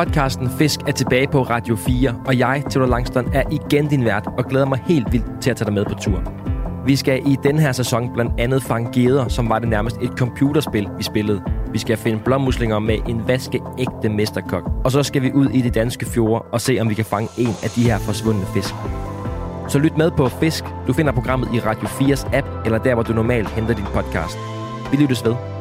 Podcasten Fisk er tilbage på Radio 4, og jeg, Theodor Langston, er igen din vært og glæder mig helt vildt til at tage dig med på tur. Vi skal i den her sæson blandt andet fange geder, som var det nærmest et computerspil, vi spillede. Vi skal finde blommuslinger med en vaskeægte mesterkok. Og så skal vi ud i de danske fjorde og se, om vi kan fange en af de her forsvundne fisk. Så lyt med på Fisk. Du finder programmet i Radio 4's app, eller der, hvor du normalt henter din podcast. Vi lyttes ved.